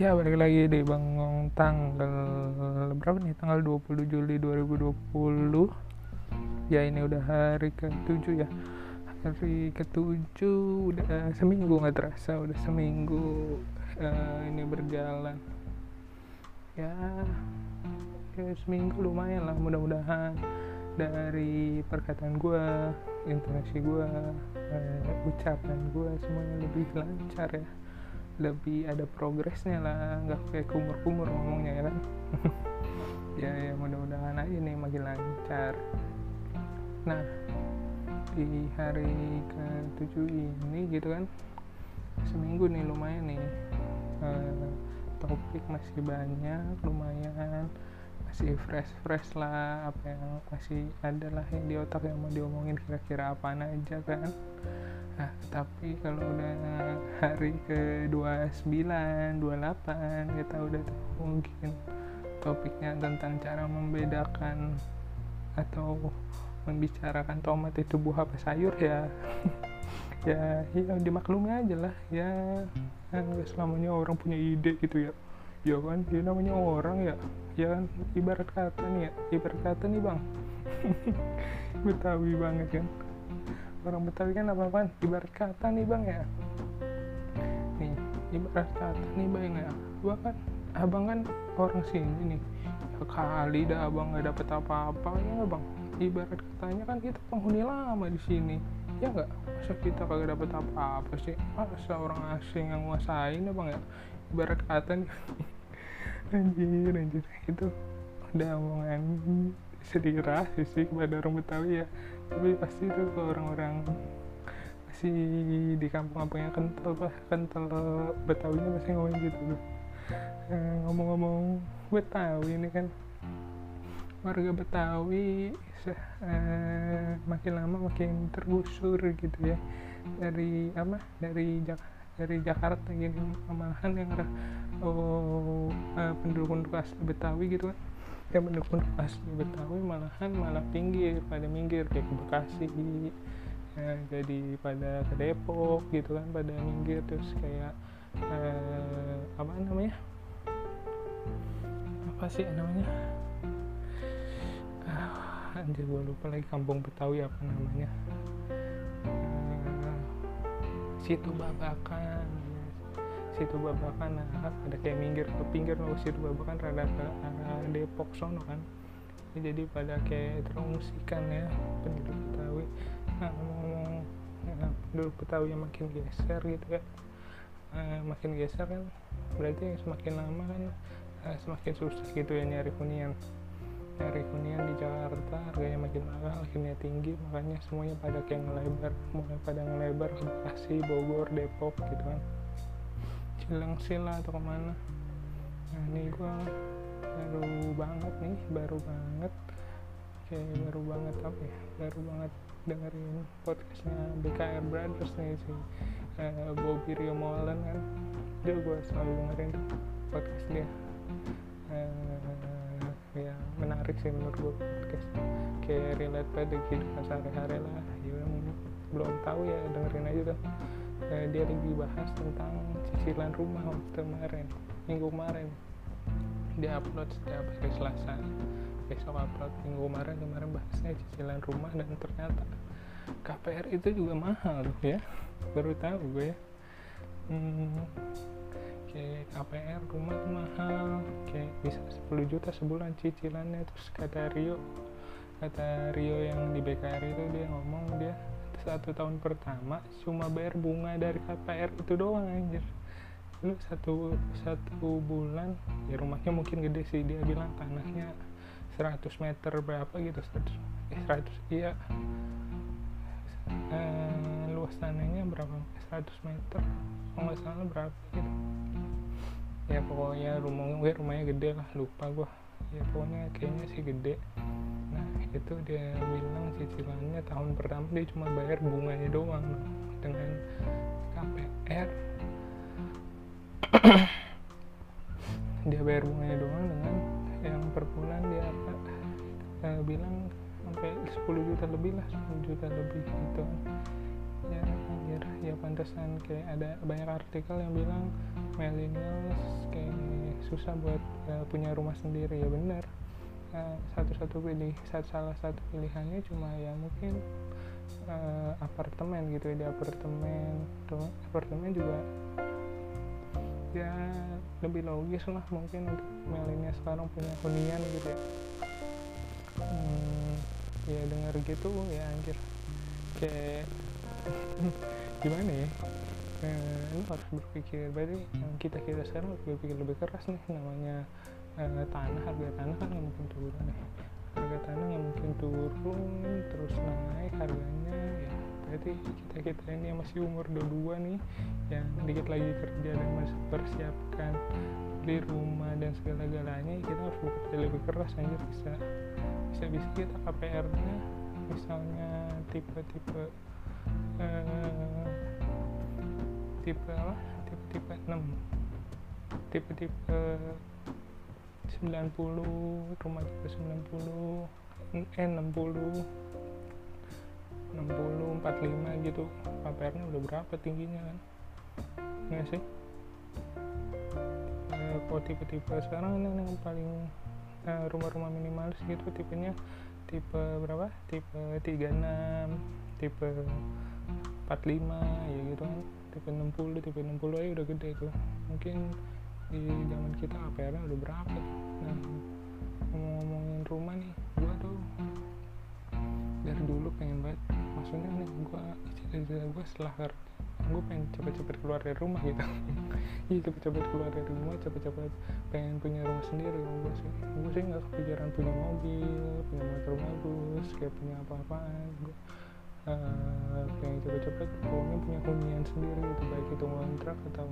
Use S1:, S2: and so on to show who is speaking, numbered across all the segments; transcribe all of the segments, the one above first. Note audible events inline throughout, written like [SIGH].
S1: Ya balik lagi di Bangong tanggal berapa nih? Tanggal 20 Juli 2020 Ya ini udah hari ke-7 ya. Hari ke-7 udah seminggu nggak terasa Udah seminggu uh, ini berjalan. Ya, ya seminggu lumayan lah mudah-mudahan dari perkataan gue, intonasi gue, uh, ucapan gue semuanya lebih lancar ya lebih ada progresnya lah nggak kayak kumur-kumur ngomongnya ya kan? [LAUGHS] Ya ya mudah-mudahan aja nih makin lancar. Nah di hari ke-7 ini gitu kan seminggu nih lumayan nih uh, topik masih banyak lumayan masih fresh fresh lah apa yang masih ada lah yang di otak yang mau diomongin kira-kira apa aja kan nah tapi kalau udah hari ke 29 28 kita udah mungkin topiknya tentang cara membedakan atau membicarakan tomat itu buah apa sayur ya. [LAUGHS] Ya ya dimaklumi aja lah ya. Kan selamanya orang punya ide gitu ya. Ya kan dia namanya orang ya. Ya kan ibarat kata nih ya ibarat kata nih bang. [LAUGHS] Betawi banget kan orang Betawi kan apa apaan ibarat kata nih bang ya. Nih ibarat kata nih bang ya. Gua kan abang kan orang sini nih. Ya kali dah abang nggak dapet apa-apa ya bang? Ibarat katanya kan kita penghuni lama di sini. Ya nggak? Masa kita kagak dapet apa-apa sih? Masa orang asing yang nguasain ya bang ya? Ibarat kata nih. [LAUGHS] Anjir anjir. Itu udah omongan sedih rasis sih kepada orang Betawi ya tapi pasti itu ke orang-orang masih di kampung-kampung yang kental pak kental Betawinya pasti ngomong gitu tuh. Eh, ngomong-ngomong Betawi ini kan warga Betawi eh, makin lama makin tergusur gitu ya. Dari apa? Dari Jak dari Jakarta gini malahan yang oh, eh, penduduk-penduduk asli Betawi gitu kan yang pendukung asli Betawi malahan malah pinggir pada minggir kayak ke Bekasi ya, jadi pada ke Depok gitu kan pada minggir. Terus kayak eh, apa namanya? Apa sih namanya? Ah, anjir gue lupa lagi kampung Betawi apa namanya. Eh, situ babakan situ babakan nah, ada kayak minggir ke pinggir loh situ babakan rada ke arah Depok sono kan. Jadi pada kayak terungsikan ya penduduk Betawi. Nah ngomong ya, penduduk Betawi yang makin geser gitu ya. Uh, makin geser kan berarti semakin lama kan uh, semakin susah gitu ya nyari hunian. Nyari hunian di Jakarta harganya makin mahal akhirnya tinggi. Makanya semuanya pada kayak ngelebar mulai pada ngelebar ke Bekasi Bogor Depok gitu kan Cilengsi lah atau ke mana. Nah ini gue baru banget nih baru banget. Kayak baru banget apa ya? Baru banget dengerin podcastnya BKR Brothers nih si uh, Bobby Rio Molen kan. Dia gue selalu dengerin podcast dia. Uh, ya menarik sih menurut gue podcast. Kayak relate pada kehidupan sehari-hari lah. Ya belum tahu ya dengerin aja tuh uh, dia lagi bahas tentang cicilan rumah waktu kemarin minggu kemarin. Dia upload setiap hari Selasa. Besok upload minggu kemarin kemarin bahasnya cicilan rumah dan ternyata KPR itu juga mahal ya. Baru tahu gue ya. Hmm, kayak KPR rumah mahal kayak bisa 10 juta sebulan cicilannya. Terus kata Rio kata Rio yang di BKR itu dia ngomong dia satu tahun pertama cuma bayar bunga dari KPR itu doang anjir. Lu satu satu bulan ya rumahnya mungkin gede sih dia bilang tanahnya 100 meter berapa gitu 100 eh 100 iya. Eh, luas tanahnya berapa? 100 meter kalau nggak salah berapa gitu. Ya pokoknya rumah gue rumahnya gede lah lupa gue ya pokoknya kayaknya sih gede nah itu dia bilang cicilannya tahun pertama dia cuma bayar bunganya doang dengan KPR [COUGHS] dia bayar bunganya doang dengan yang per bulan dia apa? Eh, bilang sampai 10 juta lebih lah 10 juta lebih gitu. Ya anjir ya pantesan kayak ada banyak artikel yang bilang millennials kayak susah buat uh, punya rumah sendiri ya benar uh, satu-satu pilih satu salah satu pilihannya cuma ya mungkin uh, apartemen gitu ya di apartemen. Tuh apartemen juga ya lebih logis lah mungkin untuk milenial sekarang punya hunian gitu ya. Hmm, ya dengar gitu ya anjir. Kayak [LAUGHS] gimana ya? Eh, lu harus berpikir berarti kita kita sekarang harus berpikir lebih keras nih namanya eh, tanah harga tanah kan nggak mungkin turun nih harga tanah nggak mungkin turun terus naik harganya. Ya berarti kita kita ini yang masih umur 22 nih yang dikit lagi kerja dan masih persiapkan beli rumah dan segala galanya kita harus bekerja lebih keras anjir bisa bisa bisa kita KPR nya misalnya tipe-tipe uh, tipe apa? Tipe-tipe 6 tipe-tipe 90 rumah tipe 90 eh 60 60 45 gitu. KPR nya udah berapa tingginya kan? Nggak sih? E, kalau tipe-tipe sekarang ini yang paling eh, rumah-rumah minimalis gitu tipenya? Tipe berapa? Tipe 36 tipe 45 ya gitu kan. Tipe 60 tipe 60 aja udah gede tuh. Mungkin di zaman kita APR nya udah berapa nah ngomongin rumah nih gua tuh dari dulu pengen banget maksudnya nih gua cita-cita gua setelah gue pengen cepet-cepet keluar dari rumah gitu. [LAUGHS] Iya cepet-cepet keluar dari rumah cepet-cepet pengen punya rumah sendiri gue sih. Gue sih nggak kepikiran punya mobil punya motor bagus kayak punya apa-apaan. Gue uh, pengen cepet-cepet pokoknya punya hunian sendiri gitu baik itu kontrak atau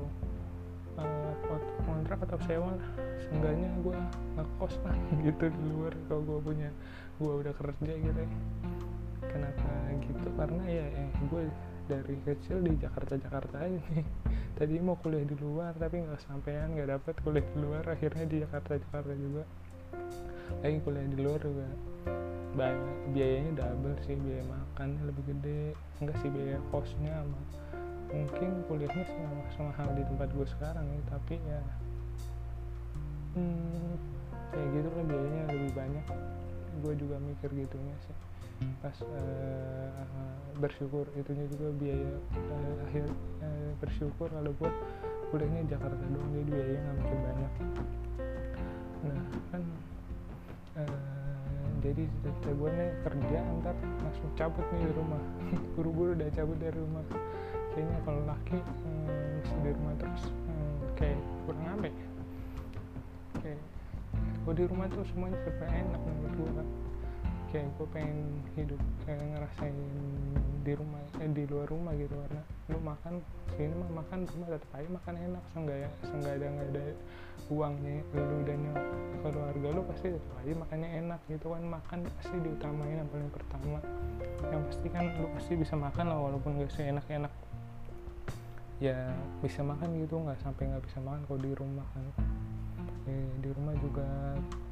S1: uh, kontrak atau sewa lah. Seenggaknya gue ngekos lah [LAUGHS] gitu di luar kalau gue punya gue udah kerja gitu ya. Kenapa gitu? Karena ya eh, gue dari kecil di Jakarta Jakarta aja nih. [LAUGHS] Tadi mau kuliah di luar tapi nggak sampean nggak dapet kuliah di luar akhirnya di Jakarta Jakarta juga. Lagi kuliah di luar juga. Banyak biayanya double sih biaya makan lebih gede. Enggak sih biaya kosnya sama mungkin kuliahnya sama sama hal di tempat gue sekarang ya tapi ya hmm, kayak gitu lah biayanya lebih banyak. Gue juga mikir gitunya sih. Pas uh, bersyukur itunya juga biaya uh, akhir uh, bersyukur kalau gue kuliahnya Jakarta doang jadi biayanya nggak makin banyak. Nah kan uh, jadi cita gue nih kerja antar langsung cabut nih di rumah. [LAUGHS] Buru-buru udah cabut dari rumah kayaknya kalau laki mesti di rumah terus um, kayak kurang apa ya? Kayak gue di rumah tuh semuanya serba enak menurut gue kan kayak gue pengen hidup kayak ngerasain di rumah eh, di luar rumah gitu karena lu makan sini mah makan rumah tetap aja makan enak seenggak ya seenggak ada nggak ada uangnya lu dan keluarga lu pasti tetap aja makannya enak gitu kan. Makan pasti diutamain yang paling pertama. Yang pasti kan lu pasti bisa makan lah walaupun gak seenak-enak ya bisa makan gitu nggak sampai nggak bisa makan kalau di rumah kan. Ya, di rumah juga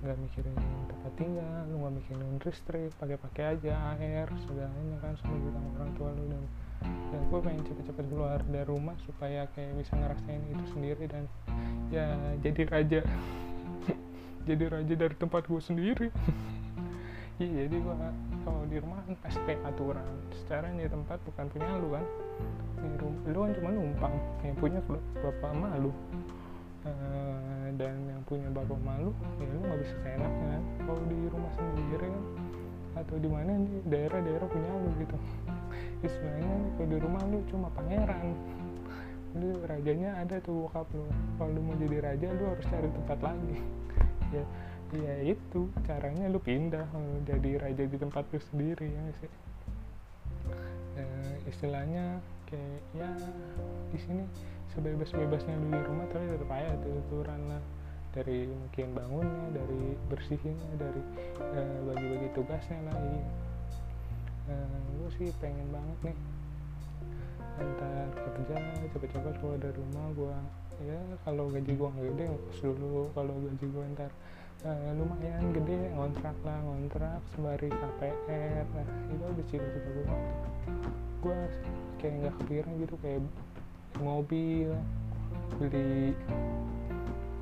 S1: nggak mikirin tempat tinggal lu nggak mikirin listrik pakai-pakai aja air segalanya kan sama juga orang tua lu. Dan dan gue pengen cepet-cepet keluar dari rumah supaya kayak bisa ngerasain itu sendiri dan ya jadi raja. [LAUGHS] Jadi raja dari tempat gue sendiri [LAUGHS] iya jadi gue kalau di rumah kan kayak aturan. Secara di tempat bukan punya lu kan. Di rumah lu kan cuma numpang yang punya bapak malu. Uh, dan yang punya bapak malu ya lu nggak bisa seenaknya kan. Kalau di rumah sendiri kan atau di mana nih daerah-daerah punya lu gitu. Istilahnya kalau di rumah lu cuma pangeran. Lu rajanya ada tuh bokap lu. Kalau lu mau jadi raja lu harus cari tempat lagi. Ya ya itu caranya lu pindah lu jadi raja di tempat lu sendiri ya sih? Ya, istilahnya kayak ya di sini sebebas-bebasnya lu di rumah tapi tetap aja tuh aturan lah. Dari mungkin bangunnya dari bersihinnya dari uh, bagi-bagi tugasnya lah iya. uh, gue sih pengen banget nih antar kerja cepet-cepet keluar dari rumah gue ya kalau gaji gue nggak gede dulu. Kalau gaji gue ntar uh, lumayan gede ngontrak lah ngontrak sembari KPR nah itu udah cita-cita gue gue kayak nggak kepikiran gitu kayak mobil beli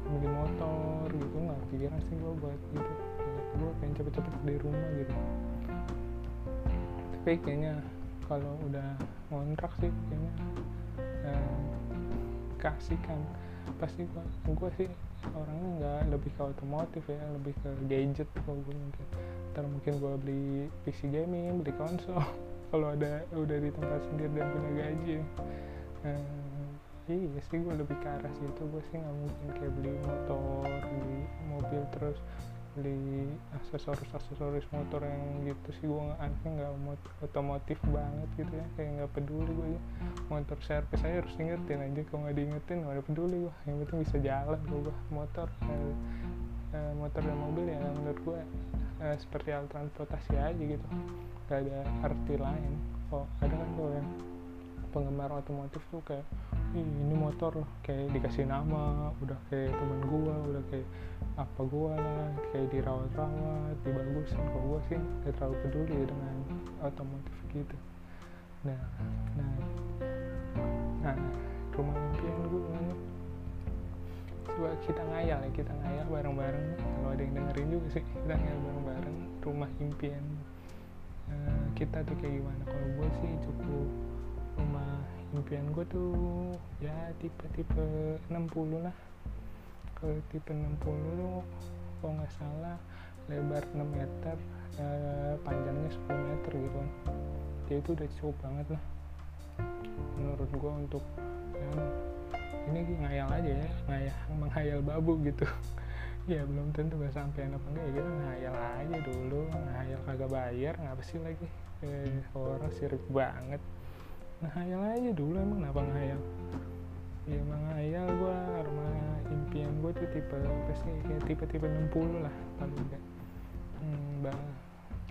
S1: beli motor gitu. Nggak kepikiran sih gue buat gitu gue pengen cepet-cepet di rumah gitu. Tapi kayaknya kalau udah ngontrak sih kayaknya eh, kasihkan. Pasti gua gue sih orangnya nggak lebih ke otomotif ya lebih ke gadget kalau gue mungkin. Ntar mungkin gue beli PC gaming beli konsol. [LAUGHS] Kalau ada udah di tempat sendiri dan punya gaji. Eh, iya sih gue lebih ke arah situ. Gue sih nggak mungkin kayak beli motor beli mobil terus beli aksesoris aksesoris motor yang gitu sih. Gue aneh nggak otomotif banget gitu ya. Kayak nggak peduli gue ya. Motor servis saya harus ingetin aja. Kalau nggak diingetin nggak peduli gue yang penting bisa jalan gue motor eh, eh, motor dan mobil ya menurut gue eh, seperti alat transportasi aja gitu. Gak ada arti lain. Kok ada kan tuh yang penggemar otomotif tuh kayak ini motor kayak dikasih nama udah kayak temen gua udah kayak apa gua lah kayak dirawat-rawat dibagusin kok gua sih gak terlalu peduli dengan otomotif gitu. Nah nah nah rumah impian gua coba kita ngayal ya kita ngayal bareng-bareng. Kalau ada yang dengerin juga sih kita ngayal bareng-bareng rumah impian uh, kita tuh kayak gimana. Kalau gue sih cukup rumah impian gue tuh ya tipe-tipe 60 lah ke tipe 60 tuh kalau nggak salah lebar 6 meter eh, panjangnya 10 meter gitu. Kan ya itu udah cukup banget lah. Menurut gue untuk ya, ini ngayal aja ya ngayal menghayal babu gitu. [LAUGHS] Ya belum tentu gak sampai apa enggak ya kita ngayal aja dulu. Ngayal kagak bayar ngapa sih lagi? Eh, orang sirik banget. Ngayal aja dulu emang kenapa ngayal? Ya emang ngayal gue rumah impian gue tuh tipe apa sih kayak tipe-tipe 60 lah paling enggak. Hmm, bang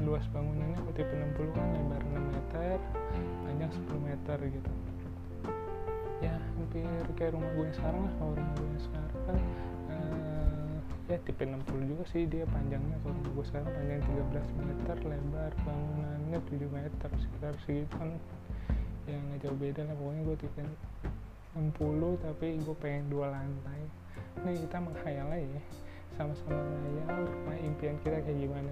S1: luas bangunannya gue tipe 60 kan lebar 6 meter panjang 10 meter gitu. Ya hampir kayak rumah gue yang sekarang lah kalau rumah gue yang sekarang kan uh, ya tipe 60 juga sih dia panjangnya. Kalau rumah gue sekarang panjang 13 meter lebar bangunannya 7 meter sekitar segitu kan ya nggak jauh beda lah pokoknya gue tipe 60 tapi gue pengen dua lantai ini kita menghayal aja sama-sama menghayal rumah impian kita kayak gimana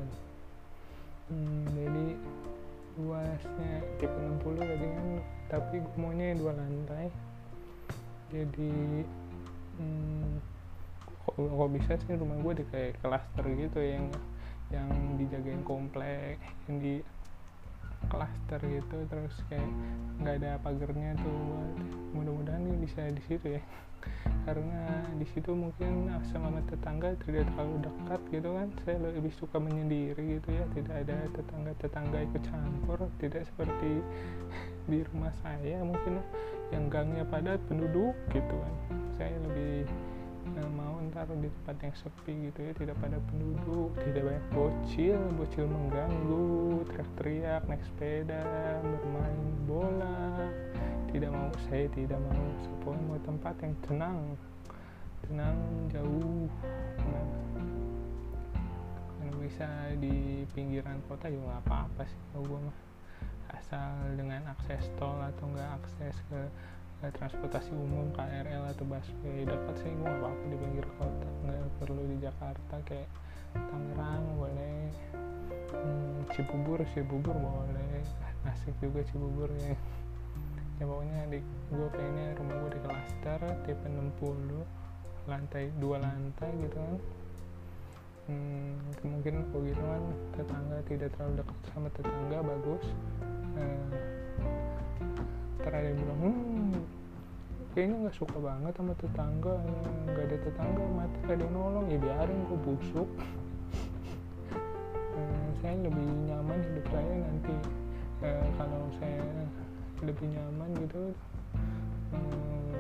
S1: hmm, jadi luasnya tipe 60 tadi kan tapi gue maunya dua lantai. Jadi hmm, kok bisa sih rumah gue di kayak klaster gitu yang yang dijagain komplek yang di klaster gitu terus kayak nggak ada pagernya tuh. Mudah-mudahan ini bisa di situ ya. [LAUGHS] Karena di situ mungkin sama tetangga tidak terlalu dekat gitu kan. Saya lebih suka menyendiri gitu ya tidak ada tetangga-tetangga ikut campur tidak seperti [LAUGHS] di rumah saya mungkin yang gangnya padat penduduk gitu kan. Saya lebih eh, mau ntar di tempat yang sepi gitu ya tidak pada penduduk tidak banyak bocil bocil mengganggu teriak-teriak naik sepeda bermain bola. Tidak mau saya tidak mau saya mau tempat yang tenang. Tenang jauh. Nah, kalau bisa di pinggiran kota juga nggak apa-apa sih kalau gue mah. Asal dengan akses tol atau nggak akses ke, ke transportasi umum KRL atau busway dekat sih gue nggak apa-apa di pinggir kota. Nggak perlu di Jakarta kayak Tangerang boleh. Hmm, Cibubur Cibubur boleh. Asik juga Cibubur ya. Ya pokoknya di gue pengennya rumah gue di klaster tipe 60 lantai dua lantai gitu kan. Hmm, mungkin kalau gitu kan tetangga tidak terlalu dekat sama tetangga bagus. Eh, ada yang bilang hmm, kayaknya nggak suka banget sama tetangga nggak ada tetangga mati gak ada yang nolong. Ya biarin gue busuk. [LAUGHS] Eh, saya lebih nyaman hidup saya nanti eh, kalau saya lebih nyaman gitu hmm,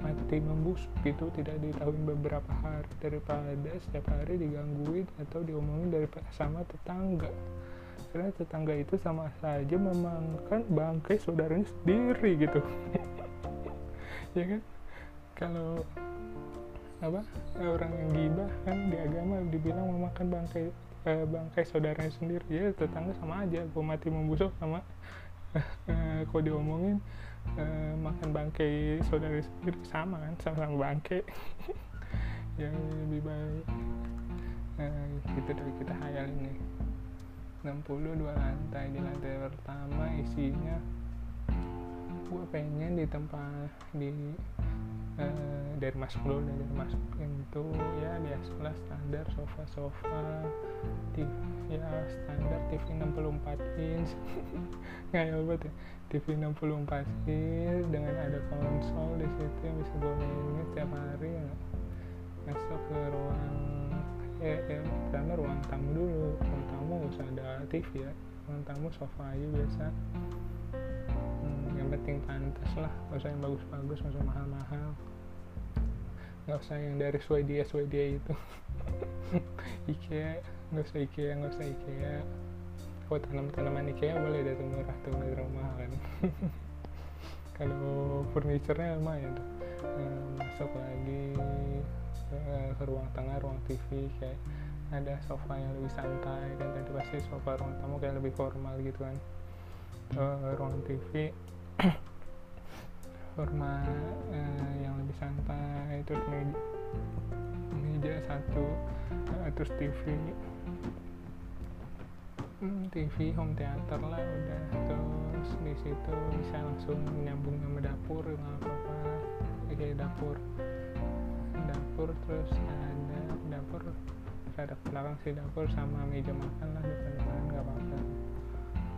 S1: mati membusuk gitu tidak diketahui beberapa hari daripada setiap hari digangguin atau diomongin dari sama tetangga karena tetangga itu sama saja memakan bangkai saudaranya sendiri gitu. [LAUGHS] Ya kan? Kalau apa orang yang gibah kan di agama dibilang memakan bangkai eh, bangkai saudaranya sendiri. Ya tetangga sama aja. Gue mati membusuk sama [LAUGHS] kalau diomongin uh, makan bangke saudara sendiri sama kan? Sama-sama bangke [LAUGHS] yang lebih baik nah, gitu dari kita hayal ini 62 lantai di lantai pertama isinya gue pengen di tempat di uh, dari masuk dulu dari masuk pintu ya biasalah standar sofa sofa TV ya standar TV 64 inch. [LAUGHS] Ngayal banget ya. TV 64 inch dengan ada konsol di situ yang bisa gue mainin tiap hari ya masuk ke ruang eh, eh pertama ruang tamu dulu. Ruang tamu gak usah ada TV ya. Ruang tamu sofa aja biasa. Yang penting pantas lah. Gak usah yang bagus-bagus gak usah mahal-mahal. Nggak usah yang dari Swedia Swedia itu. [LAUGHS] IKEA nggak usah IKEA nggak usah IKEA. Oh tanam tanaman IKEA boleh dari murah tuh dari rumah kan. [LAUGHS] Kalau furniturnya lumayan tuh. Masuk lagi ke, ke ruang tengah ruang TV kayak ada sofa yang lebih santai kan tadi pasti sofa ruang tamu kayak lebih formal gitu kan. Uh, ruang TV [COUGHS] format uh, yang lebih santai terus meja, meja satu terus TV hmm, TV home theater lah udah. Terus di situ bisa langsung nyambung sama dapur nggak apa-apa. Kayak dapur dapur terus ada dapur ada belakang si dapur sama meja makan lah depan-depan nggak apa-apa.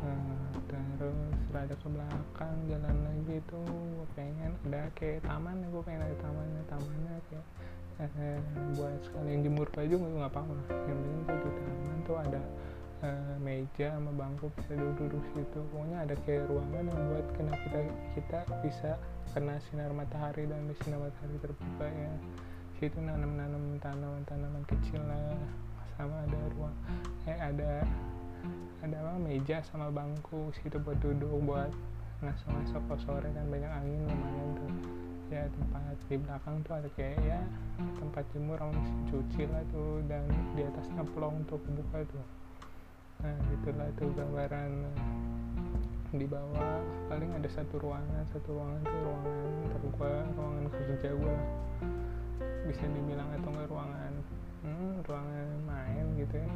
S1: Uh, terus rada ke belakang jalan lagi tuh gue pengen ada kayak taman gue pengen ada tamannya tamannya kayak eh, buat sekalian jemur baju nggak apa-apa yang penting tuh di taman tuh ada eh, meja sama bangku bisa duduk-duduk situ. Pokoknya ada kayak ruangan yang buat kena kita kita bisa kena sinar matahari dan sinar matahari terbuka ya situ nanam-nanam tanaman-tanaman kecil lah. Sama ada ruang eh ada ada apa meja sama bangku situ buat duduk buat masuk-masuk ke sore kan. Banyak angin lumayan tuh. Ya tempat di belakang tuh ada kayak ya tempat jemur mesin cuci lah tuh. Dan di atasnya plong tuh kebuka tuh. Nah itulah tuh gambaran di bawah. Paling ada satu ruangan satu ruangan tuh ruangan tergua ruangan kerja gua bisa dibilang atau enggak ruangan hmm, ruangan main gitu ya.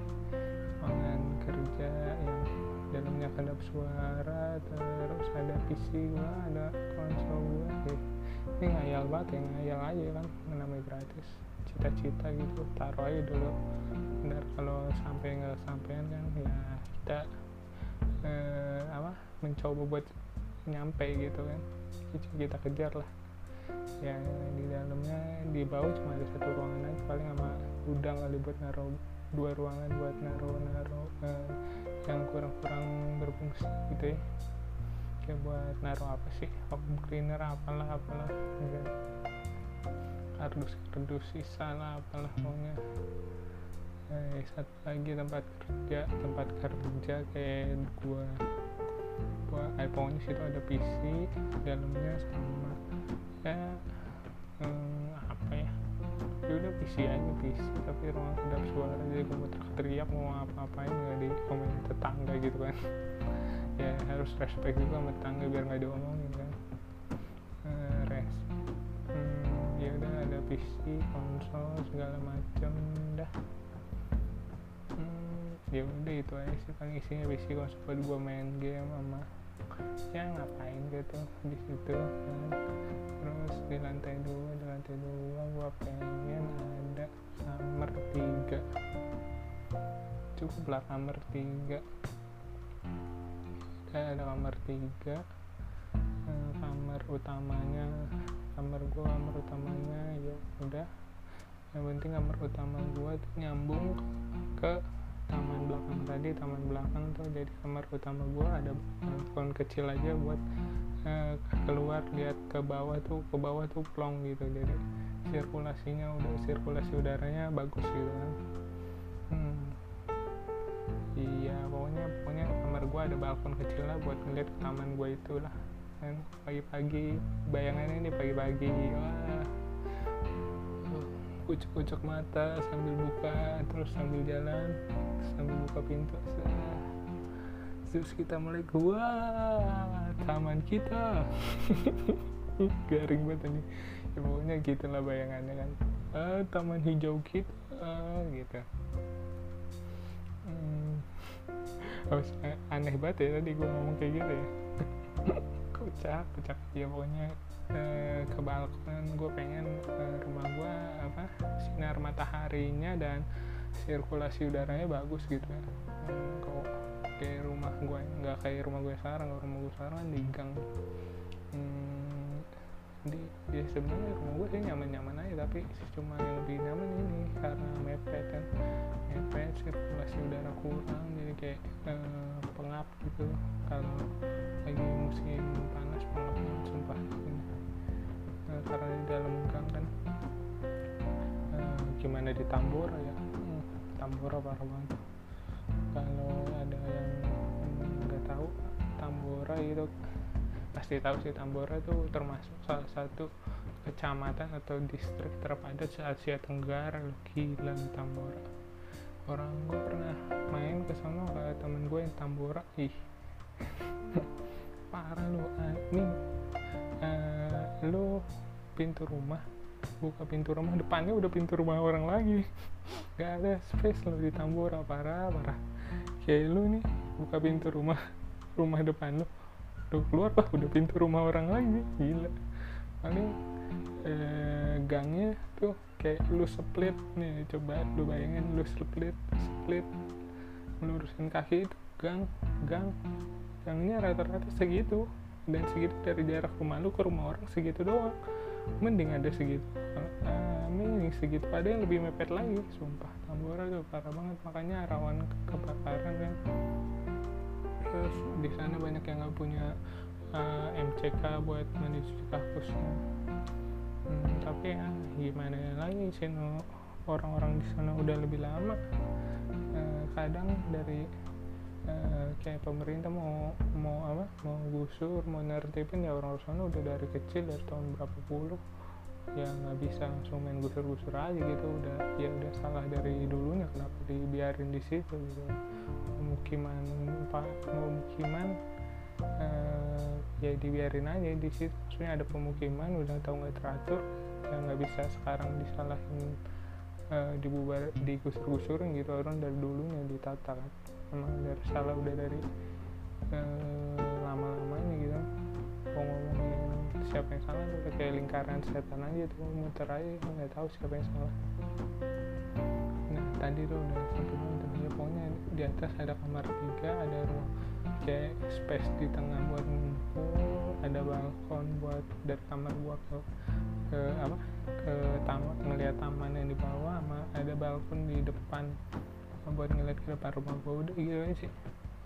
S1: Ruangan kerja yang dalamnya kedap suara terus ada PC gua ada konsol gua ya. ini ngayal banget ya ngayal aja kan namanya gratis. Cita-cita gitu taruh aja dulu. Benar kalau sampai nggak sampean kan ya kita eh, apa mencoba buat nyampe gitu kan. Kita kejar lah ya di dalamnya di bawah cuma ada satu ruangan aja paling sama gudang kali buat naruh dua ruangan buat naruh naruh eh, yang kurang-kurang berfungsi gitu ya. Kayak buat naruh apa sih? Vacuum cleaner apalah apalah enggak kardus kardus sisa lah apalah pokoknya. Eh, satu lagi tempat kerja tempat kerja kayak gua gua pokoknya situ ada PC dalamnya sama ya hmm, apa ya ya udah PC aja PC tapi ruang kedap suara jadi kalau teriak mau apa-apain nggak di komen tetangga gitu kan. [LAUGHS] Ya harus respect juga sama tetangga biar nggak diomongin kan. Uh, res hmm, ya udah ada PC konsol segala macam dah. Hmm, ya udah itu aja sih paling isinya PC konsol buat main game sama ya ngapain gitu di situ kan. Terus di lantai dua di lantai dua gua pengen ada kamar tiga. Cukup lah kamar tiga. Ada ada kamar tiga. Eh, kamar utamanya kamar gua kamar utamanya ya udah. Yang penting kamar utama gua tuh nyambung ke taman belakang tadi taman belakang tuh jadi kamar utama gua ada balkon kecil aja buat uh, keluar lihat ke bawah tuh ke bawah tuh plong gitu. Jadi sirkulasinya udah sirkulasi udaranya bagus gitu kan. Hmm. iya pokoknya pokoknya kamar gua ada balkon kecil lah buat ngeliat taman gua itulah. Kan pagi-pagi bayangannya ini pagi-pagi. Wah kucuk-kucuk mata sambil buka terus sambil jalan sambil buka pintu. Terus kita mulai wah taman kita. [LAUGHS] Garing banget ini. Ya, pokoknya gitu lah bayangannya kan. Ah, taman hijau kita ah, gitu. Hmm. oh, aneh banget ya tadi gue ngomong kayak gitu ya. [LAUGHS] Kocak kocak. Ya pokoknya eh, ke balkon gue pengen eh, rumah gue apa sinar mataharinya dan sirkulasi udaranya bagus gitu ya. Hmm, kalau kayak rumah gue nggak kayak rumah gue sekarang kalau rumah gue sekarang kan di gang. Hmm, di ya sebenarnya rumah gue sih nyaman-nyaman aja tapi cuma yang lebih nyaman ini karena mepet kan. Mepet sirkulasi udara kurang jadi kayak eh, pengap gitu. Kalau lagi musim panas sumpah eh, karena di dalam gang kan eh, gimana di Tambora ya? Hmm, Tambora parah banget kalau ada yang nggak tahu Tambora itu pasti tahu sih Tambora itu termasuk salah satu kecamatan atau distrik terpadat se Asia Tenggara gila Tambora orang gue pernah main ke sana ke temen gue yang Tambora ih parah lo uh, nih uh, lo pintu rumah buka pintu rumah depannya udah pintu rumah orang lagi. [LAUGHS] Gak ada space lo di Tambora parah parah. Kayak lu nih buka pintu rumah [LAUGHS] rumah depan lu. Lu keluar wah udah pintu rumah orang lagi gila. Paling eh, gangnya tuh kayak lu split nih coba lu bayangin lu split split melurusin kaki itu gang gang gangnya rata-rata segitu. Dan segitu dari jarak rumah lu ke rumah orang segitu doang. Mending ada segitu. Uh, mending segitu ada yang lebih mepet lagi sumpah. Tambora tuh parah banget. Makanya rawan kebakaran kan. Terus di sana banyak yang nggak punya uh, MCK buat menuju kampusnya. Hmm, tapi ya gimana lagi sih orang-orang di sana udah lebih lama. Uh, kadang dari uh, kayak pemerintah mau mau apa mau gusur mau nertipin ya orang sana udah dari kecil dari tahun berapa puluh ya nggak bisa langsung main gusur-gusur aja gitu. Udah ya udah salah dari dulunya kenapa dibiarin di situ gitu. Pemukiman pak pemukiman uh, ya dibiarin aja di situ. Maksudnya ada pemukiman udah tahu nggak teratur ya nggak bisa sekarang disalahin uh, dibubar digusur-gusurin gitu. Orang dari dulunya ditata kan emang dari salah udah dari uh, lama-lamanya gitu. Mau ngomongin siapa yang salah udah kayak lingkaran setan aja tuh muter aja nggak tahu siapa yang salah. Nah tadi tuh udah sampai ya pokoknya di atas ada kamar tiga ada ruang kayak space di tengah buat ngumpul ada balkon buat dari kamar buat ke, ke apa ke taman ngelihat taman yang di bawah sama ada balkon di depan buat ngeliat ke depan rumah gue udah gitu aja sih?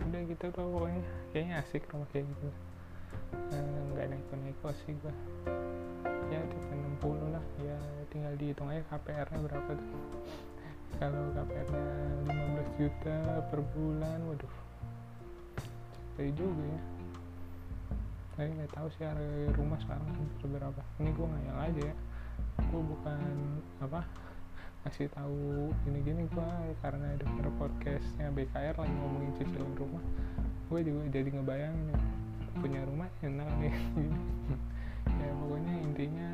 S1: Udah gitu tuh pokoknya. Kayaknya asik rumah kayak gitu. Nggak naik naik sih gue ya tipe 60 lah. Ya tinggal dihitung aja KPR nya berapa tuh. Kalau KPR nya 15 juta per bulan waduh. Capek juga ya. Tapi nggak tahu sih harga rumah sekarang berapa. Ini gue ngayal aja ya. Gue bukan apa ngasih tahu gini gini gue karena denger podcastnya BKR lagi ngomongin cicilan rumah gue juga jadi ngebayangin punya rumah enak nih. [LAUGHS] Ya pokoknya intinya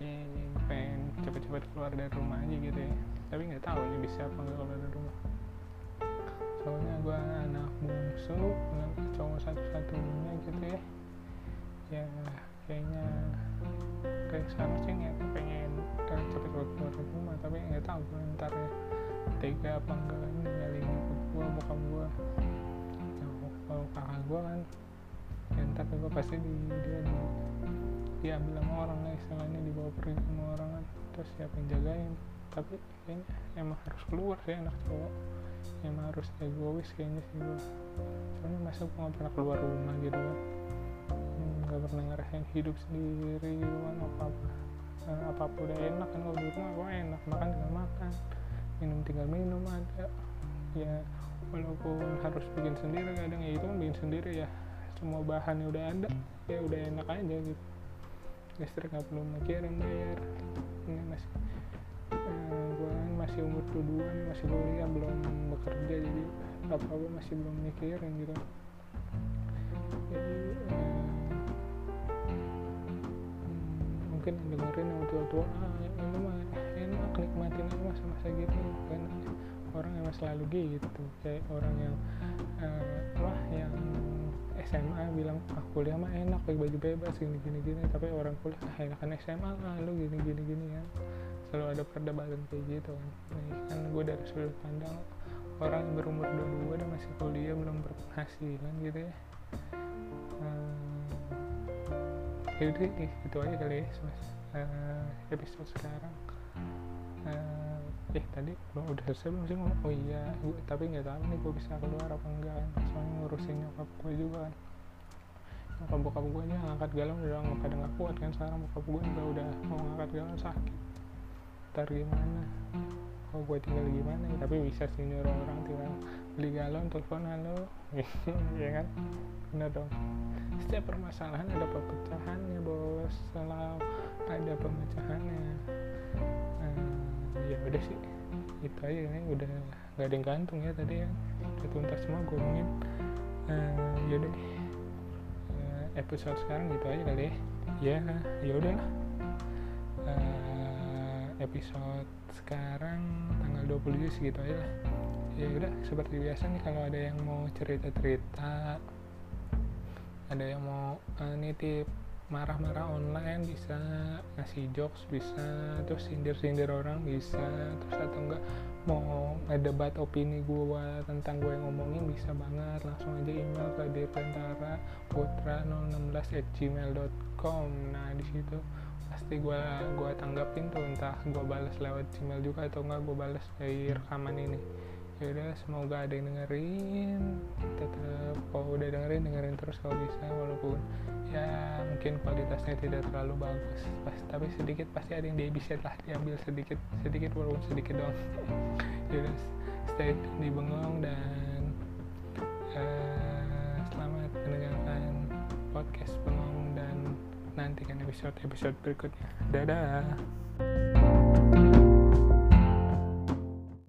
S1: ya, pengen cepet-cepet keluar dari rumah aja gitu ya. Tapi nggak tahu nih bisa apa nggak keluar dari rumah. Soalnya gue anak bungsu anak cowok satu-satunya gitu ya. Ya kayaknya kayak ya cepet rumah tapi nggak tahu gue ntar ya tega apa enggak ninggalin ibu gue bokap gue ya, kalau kakak gue kan ya ntar gue pasti di, dia di diambil sama orang lah istilahnya dibawa pergi sama orang kan. Terus siapa yang jagain? Tapi kayaknya emang harus keluar sih anak cowok. Emang harus egois kayaknya sih gue soalnya masa gue gak pernah keluar rumah gitu kan. Hmm, gak pernah ngerasain hidup sendiri gitu kan apa apa nah, apa apa udah enak kan kalau di rumah gue enak makan tinggal makan minum tinggal minum ada. Ya walaupun harus bikin sendiri kadang ya itu kan bikin sendiri ya. Semua bahannya udah ada ya udah enak aja gitu. Listrik nggak perlu mikirin bayar. Ini masih uh, gue masih umur 22 nih masih kuliah belum bekerja jadi apa apa masih belum mikirin gitu mungkin dengerin yang tua-tua ah ini mah enak nikmatin aja masa-masa gitu. Kan orang yang selalu gitu kayak orang yang uh, wah yang SMA bilang ah kuliah mah enak pakai baju bebas gini gini. Gini tapi orang kuliah ah enakan SMA lah lu gini gini gini ya. Selalu ada perdebatan kayak gitu kan. Nah, kan gue dari sudut pandang orang yang berumur 22 dan masih kuliah belum berpenghasilan gitu ya ya udah itu aja kali ya uh, episode sekarang. Uh, eh tadi belum udah selesai belum sih ngomong? Oh iya gue tapi nggak tahu nih gue bisa keluar apa enggak. Soalnya ngurusin nyokap gue juga. Kan nyokap bokap gue aja ngangkat galon udah nggak pada nggak kuat kan sekarang. Bokap gue juga udah mau ngangkat galon sakit. Ntar gimana? Oh gue tinggal gimana ya? Tapi bisa sih nyuruh orang tinggal beli galon telepon halo. [LAUGHS] Ya kan? Benar dong. Setiap permasalahan ada pemecahannya bos. Selalu ada pemecahannya ya udah sih. Itu aja ini udah nggak ada yang gantung ya tadi ya. Udah tuntas semua gue ngomongin uh, ya udah uh, episode sekarang gitu aja kali ya. Ya ya udah lah. Uh, episode sekarang tanggal 20 segitu aja lah ya udah seperti biasa nih kalau ada yang mau cerita cerita ada yang mau uh, nitip marah-marah online bisa ngasih jokes bisa terus sindir-sindir orang bisa terus atau enggak mau ngedebat opini gue tentang gue yang ngomongin bisa banget langsung aja email ke dirgantara putra 016 at gmail.com nah di situ pasti gue gue tanggapin tuh entah gue balas lewat email juga atau enggak gue balas dari rekaman ini ya udah semoga ada yang dengerin. Tetap kalau udah dengerin dengerin terus kalau bisa walaupun ya mungkin kualitasnya tidak terlalu bagus. Pas tapi sedikit pasti ada yang dia bisa lah diambil sedikit sedikit walaupun sedikit dong [LAUGHS] ya udah stay di bengong dan uh, selamat mendengarkan podcast bengong dan nantikan episode episode berikutnya. Dadah